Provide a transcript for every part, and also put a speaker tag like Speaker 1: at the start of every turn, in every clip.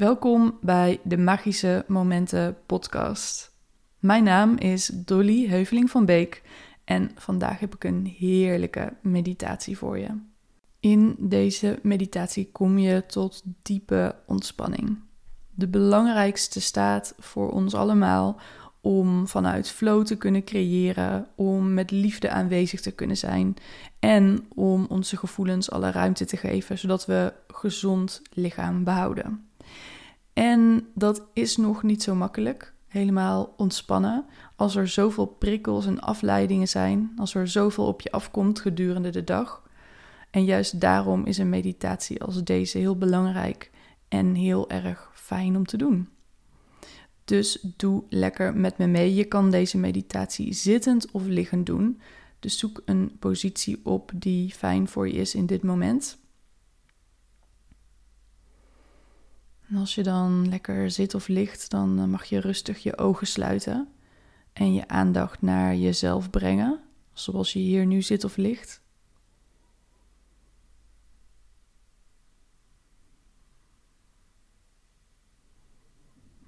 Speaker 1: Welkom bij de Magische Momenten podcast. Mijn naam is Dolly Heuveling van Beek en vandaag heb ik een heerlijke meditatie voor je. In deze meditatie kom je tot diepe ontspanning. De belangrijkste staat voor ons allemaal om vanuit flow te kunnen creëren, om met liefde aanwezig te kunnen zijn en om onze gevoelens alle ruimte te geven, zodat we gezond lichaam behouden. En dat is nog niet zo makkelijk, helemaal ontspannen, als er zoveel prikkels en afleidingen zijn, als er zoveel op je afkomt gedurende de dag. En juist daarom is een meditatie als deze heel belangrijk en heel erg fijn om te doen. Dus doe lekker met me mee. Je kan deze meditatie zittend of liggend doen. Dus zoek een positie op die fijn voor je is in dit moment. En als je dan lekker zit of ligt, dan eh, mag je rustig je ogen sluiten en je aandacht naar jezelf brengen, zoals je hier nu zit of ligt.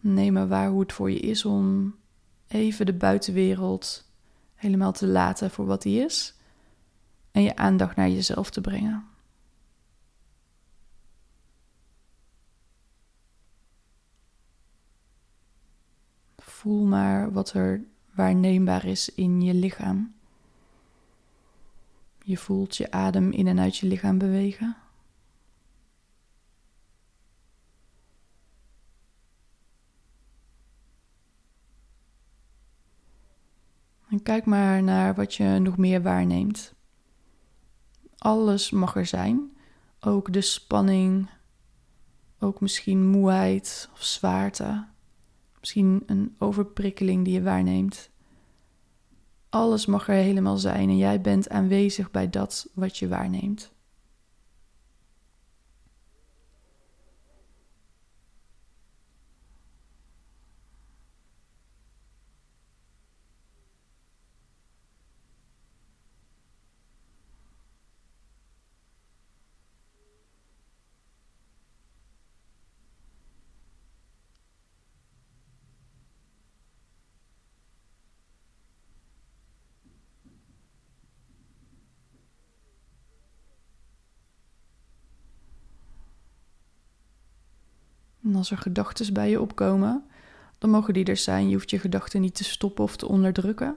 Speaker 1: Neem maar waar hoe het voor je is om even de buitenwereld helemaal te laten voor wat die is en je aandacht naar jezelf te brengen. Voel maar wat er waarneembaar is in je lichaam. Je voelt je adem in en uit je lichaam bewegen. En kijk maar naar wat je nog meer waarneemt. Alles mag er zijn, ook de spanning, ook misschien moeheid of zwaarte. Misschien een overprikkeling die je waarneemt. Alles mag er helemaal zijn en jij bent aanwezig bij dat wat je waarneemt. En als er gedachten bij je opkomen, dan mogen die er zijn. Je hoeft je gedachten niet te stoppen of te onderdrukken.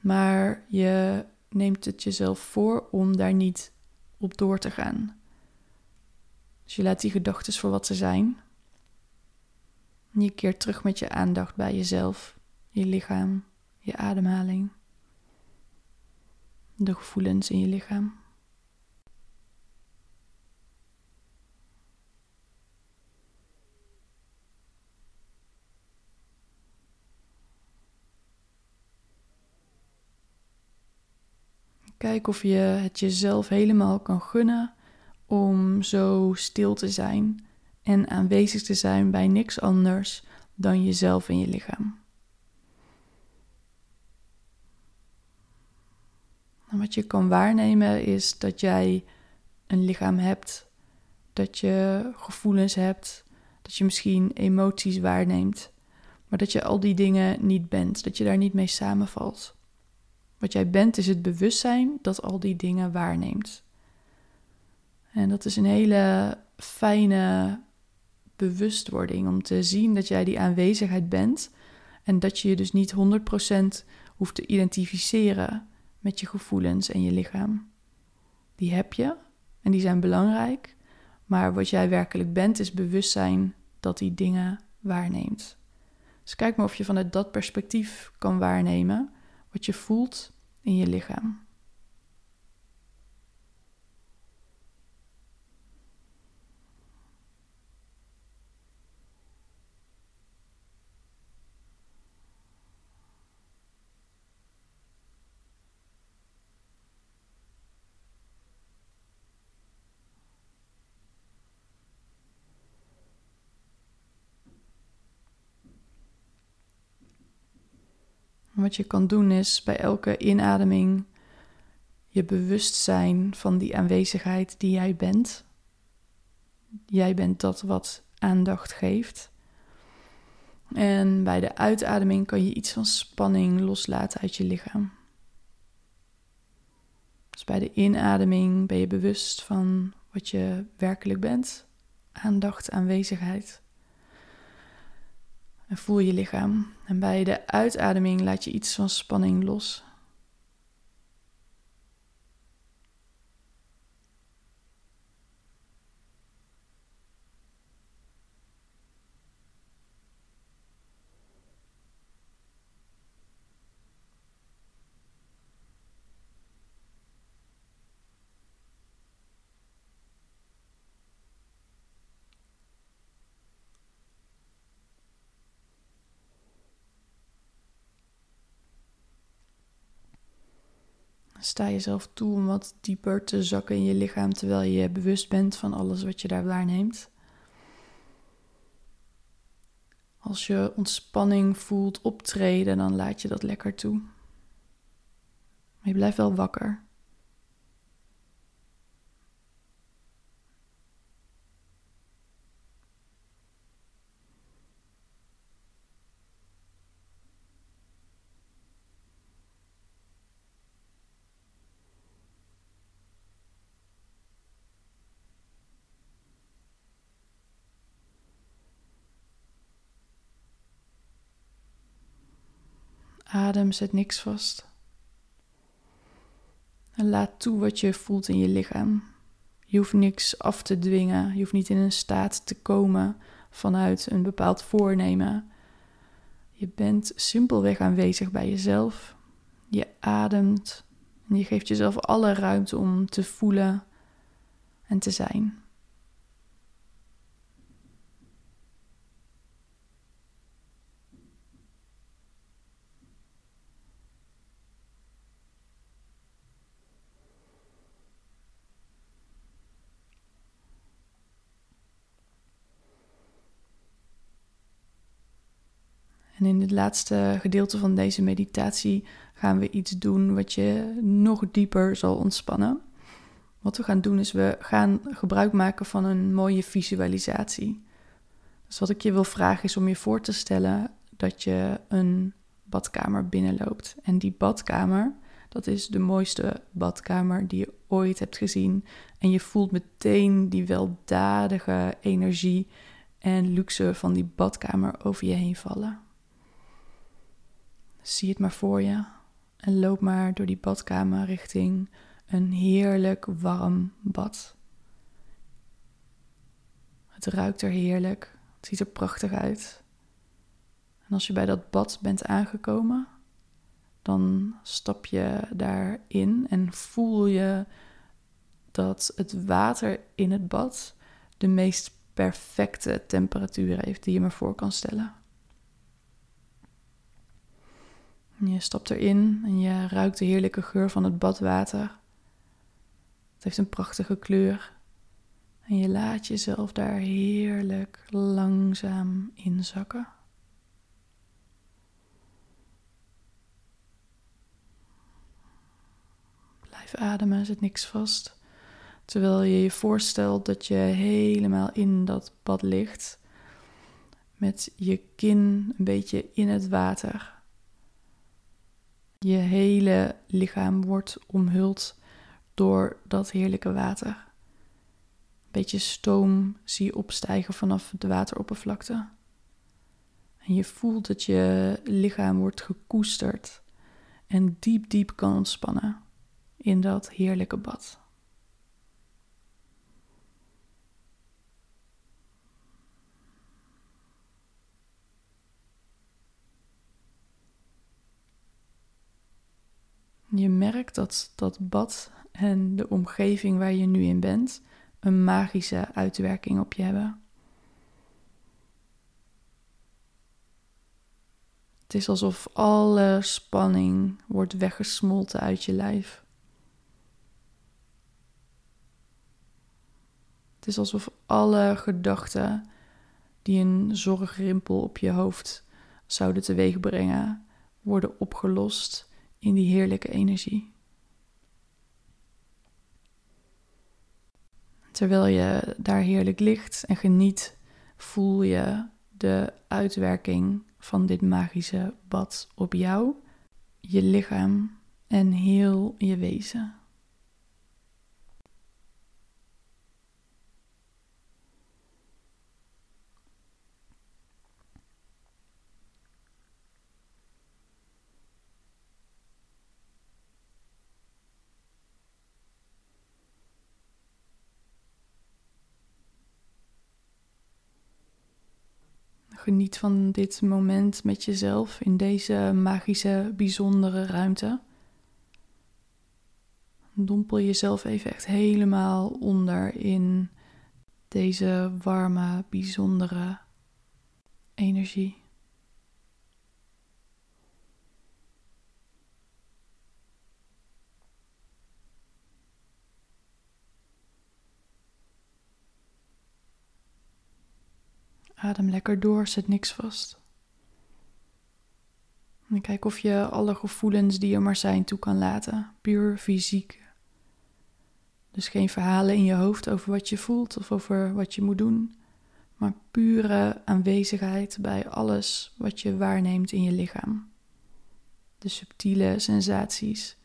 Speaker 1: Maar je neemt het jezelf voor om daar niet op door te gaan. Dus je laat die gedachten voor wat ze zijn. Je keert terug met je aandacht bij jezelf, je lichaam, je ademhaling, de gevoelens in je lichaam. Kijk of je het jezelf helemaal kan gunnen om zo stil te zijn en aanwezig te zijn bij niks anders dan jezelf en je lichaam. En wat je kan waarnemen is dat jij een lichaam hebt, dat je gevoelens hebt, dat je misschien emoties waarneemt, maar dat je al die dingen niet bent, dat je daar niet mee samenvalt. Wat jij bent is het bewustzijn dat al die dingen waarneemt. En dat is een hele fijne bewustwording om te zien dat jij die aanwezigheid bent en dat je je dus niet 100% hoeft te identificeren met je gevoelens en je lichaam. Die heb je en die zijn belangrijk, maar wat jij werkelijk bent is bewustzijn dat die dingen waarneemt. Dus kijk maar of je vanuit dat perspectief kan waarnemen wat je voelt in je lichaam. Wat je kan doen is bij elke inademing je bewust zijn van die aanwezigheid die jij bent. Jij bent dat wat aandacht geeft. En bij de uitademing kan je iets van spanning loslaten uit je lichaam. Dus bij de inademing ben je bewust van wat je werkelijk bent. Aandacht, aanwezigheid. En voel je lichaam. En bij de uitademing laat je iets van spanning los. Sta jezelf toe om wat dieper te zakken in je lichaam terwijl je bewust bent van alles wat je daar waarneemt. Als je ontspanning voelt optreden, dan laat je dat lekker toe. Maar je blijft wel wakker. Adem, zet niks vast. En laat toe wat je voelt in je lichaam. Je hoeft niks af te dwingen. Je hoeft niet in een staat te komen vanuit een bepaald voornemen. Je bent simpelweg aanwezig bij jezelf. Je ademt en je geeft jezelf alle ruimte om te voelen en te zijn. En in het laatste gedeelte van deze meditatie gaan we iets doen wat je nog dieper zal ontspannen. Wat we gaan doen is we gaan gebruik maken van een mooie visualisatie. Dus wat ik je wil vragen is om je voor te stellen dat je een badkamer binnenloopt. En die badkamer, dat is de mooiste badkamer die je ooit hebt gezien. En je voelt meteen die weldadige energie en luxe van die badkamer over je heen vallen. Zie het maar voor je en loop maar door die badkamer richting een heerlijk warm bad. Het ruikt er heerlijk, het ziet er prachtig uit. En als je bij dat bad bent aangekomen, dan stap je daarin en voel je dat het water in het bad de meest perfecte temperatuur heeft die je me voor kan stellen. Je stapt erin en je ruikt de heerlijke geur van het badwater. Het heeft een prachtige kleur. En je laat jezelf daar heerlijk langzaam inzakken. Blijf ademen, zit niks vast. Terwijl je je voorstelt dat je helemaal in dat bad ligt. Met je kin een beetje in het water. Je hele lichaam wordt omhuld door dat heerlijke water. Een beetje stoom zie je opstijgen vanaf de wateroppervlakte. En je voelt dat je lichaam wordt gekoesterd en diep, diep kan ontspannen in dat heerlijke bad. Je merkt dat dat bad en de omgeving waar je nu in bent een magische uitwerking op je hebben. Het is alsof alle spanning wordt weggesmolten uit je lijf. Het is alsof alle gedachten die een zorgrimpel op je hoofd zouden teweegbrengen, worden opgelost in die heerlijke energie. Terwijl je daar heerlijk ligt en geniet voel je de uitwerking van dit magische bad op jou, je lichaam en heel je wezen. Geniet van dit moment met jezelf in deze magische, bijzondere ruimte. Dompel jezelf even echt helemaal onder in deze warme, bijzondere energie. Adem lekker door, zet niks vast. En kijk of je alle gevoelens die er maar zijn toe kan laten, puur fysiek. Dus geen verhalen in je hoofd over wat je voelt of over wat je moet doen, maar pure aanwezigheid bij alles wat je waarneemt in je lichaam. De subtiele sensaties,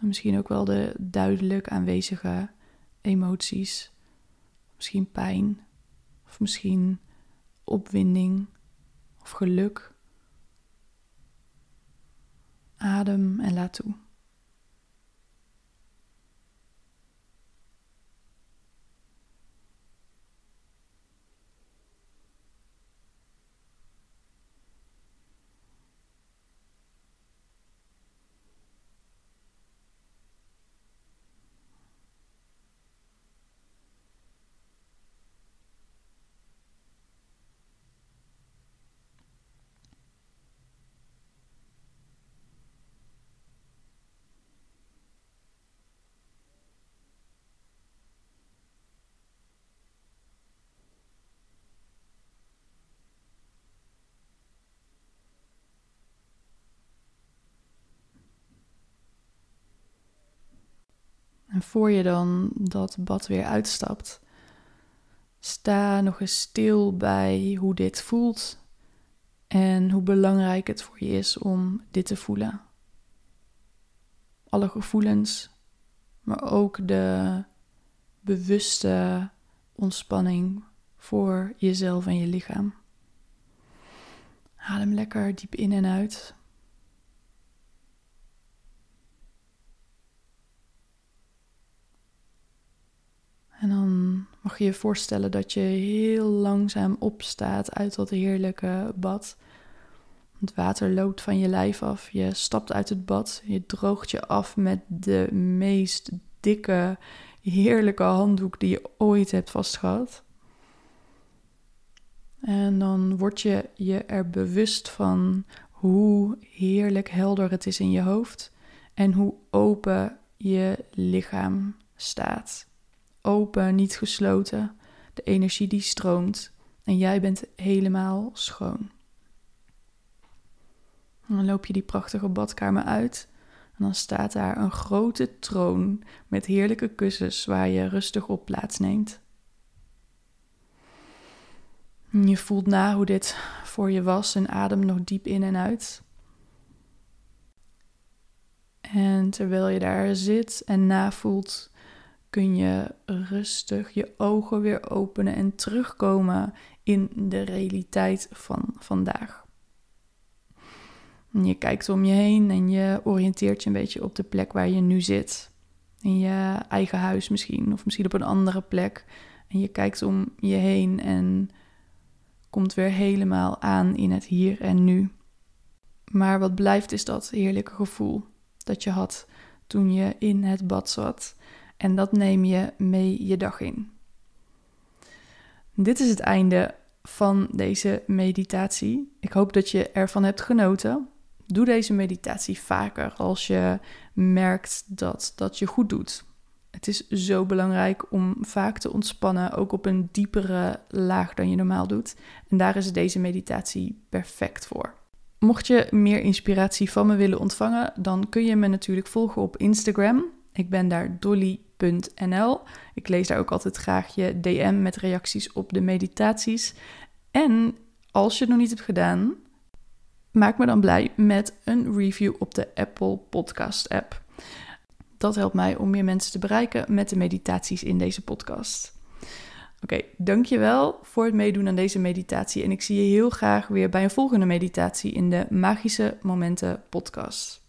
Speaker 1: en misschien ook wel de duidelijk aanwezige emoties, misschien pijn of misschien opwinding of geluk. Adem en laat toe. En voor je dan dat bad weer uitstapt, sta nog eens stil bij hoe dit voelt en hoe belangrijk het voor je is om dit te voelen. Alle gevoelens, maar ook de bewuste ontspanning voor jezelf en je lichaam. Adem lekker diep in en uit. En dan mag je je voorstellen dat je heel langzaam opstaat uit dat heerlijke bad. Het water loopt van je lijf af. Je stapt uit het bad. Je droogt je af met de meest dikke, heerlijke handdoek die je ooit hebt vastgehad. En dan word je je er bewust van hoe heerlijk helder het is in je hoofd en hoe open je lichaam staat open, niet gesloten. De energie die stroomt en jij bent helemaal schoon. En dan loop je die prachtige badkamer uit en dan staat daar een grote troon met heerlijke kussens waar je rustig op plaatsneemt. Je voelt na hoe dit voor je was en adem nog diep in en uit. En terwijl je daar zit en navoelt kun je rustig je ogen weer openen en terugkomen in de realiteit van vandaag. je kijkt om je heen en je oriënteert je een beetje op de plek waar je nu zit. In je eigen huis misschien, of misschien op een andere plek. En je kijkt om je heen en komt weer helemaal aan in het hier en nu. Maar wat blijft is dat heerlijke gevoel dat je had toen je in het bad zat en dat neem je mee je dag in. Dit is het einde van deze meditatie. Ik hoop dat je ervan hebt genoten. Doe deze meditatie vaker als je merkt dat dat je goed doet. Het is zo belangrijk om vaak te ontspannen, ook op een diepere laag dan je normaal doet. En daar is deze meditatie perfect voor. Mocht je meer inspiratie van me willen ontvangen, dan kun je me natuurlijk volgen op Instagram. Ik ben daar Dolly Ik lees daar ook altijd graag je DM met reacties op de meditaties. En als je het nog niet hebt gedaan, maak me dan blij met een review op de Apple Podcast app. Dat helpt mij om meer mensen te bereiken met de meditaties in deze podcast. Oké, dankjewel voor het meedoen aan deze meditatie en ik zie je heel graag weer bij een volgende meditatie in de Magische Momenten podcast.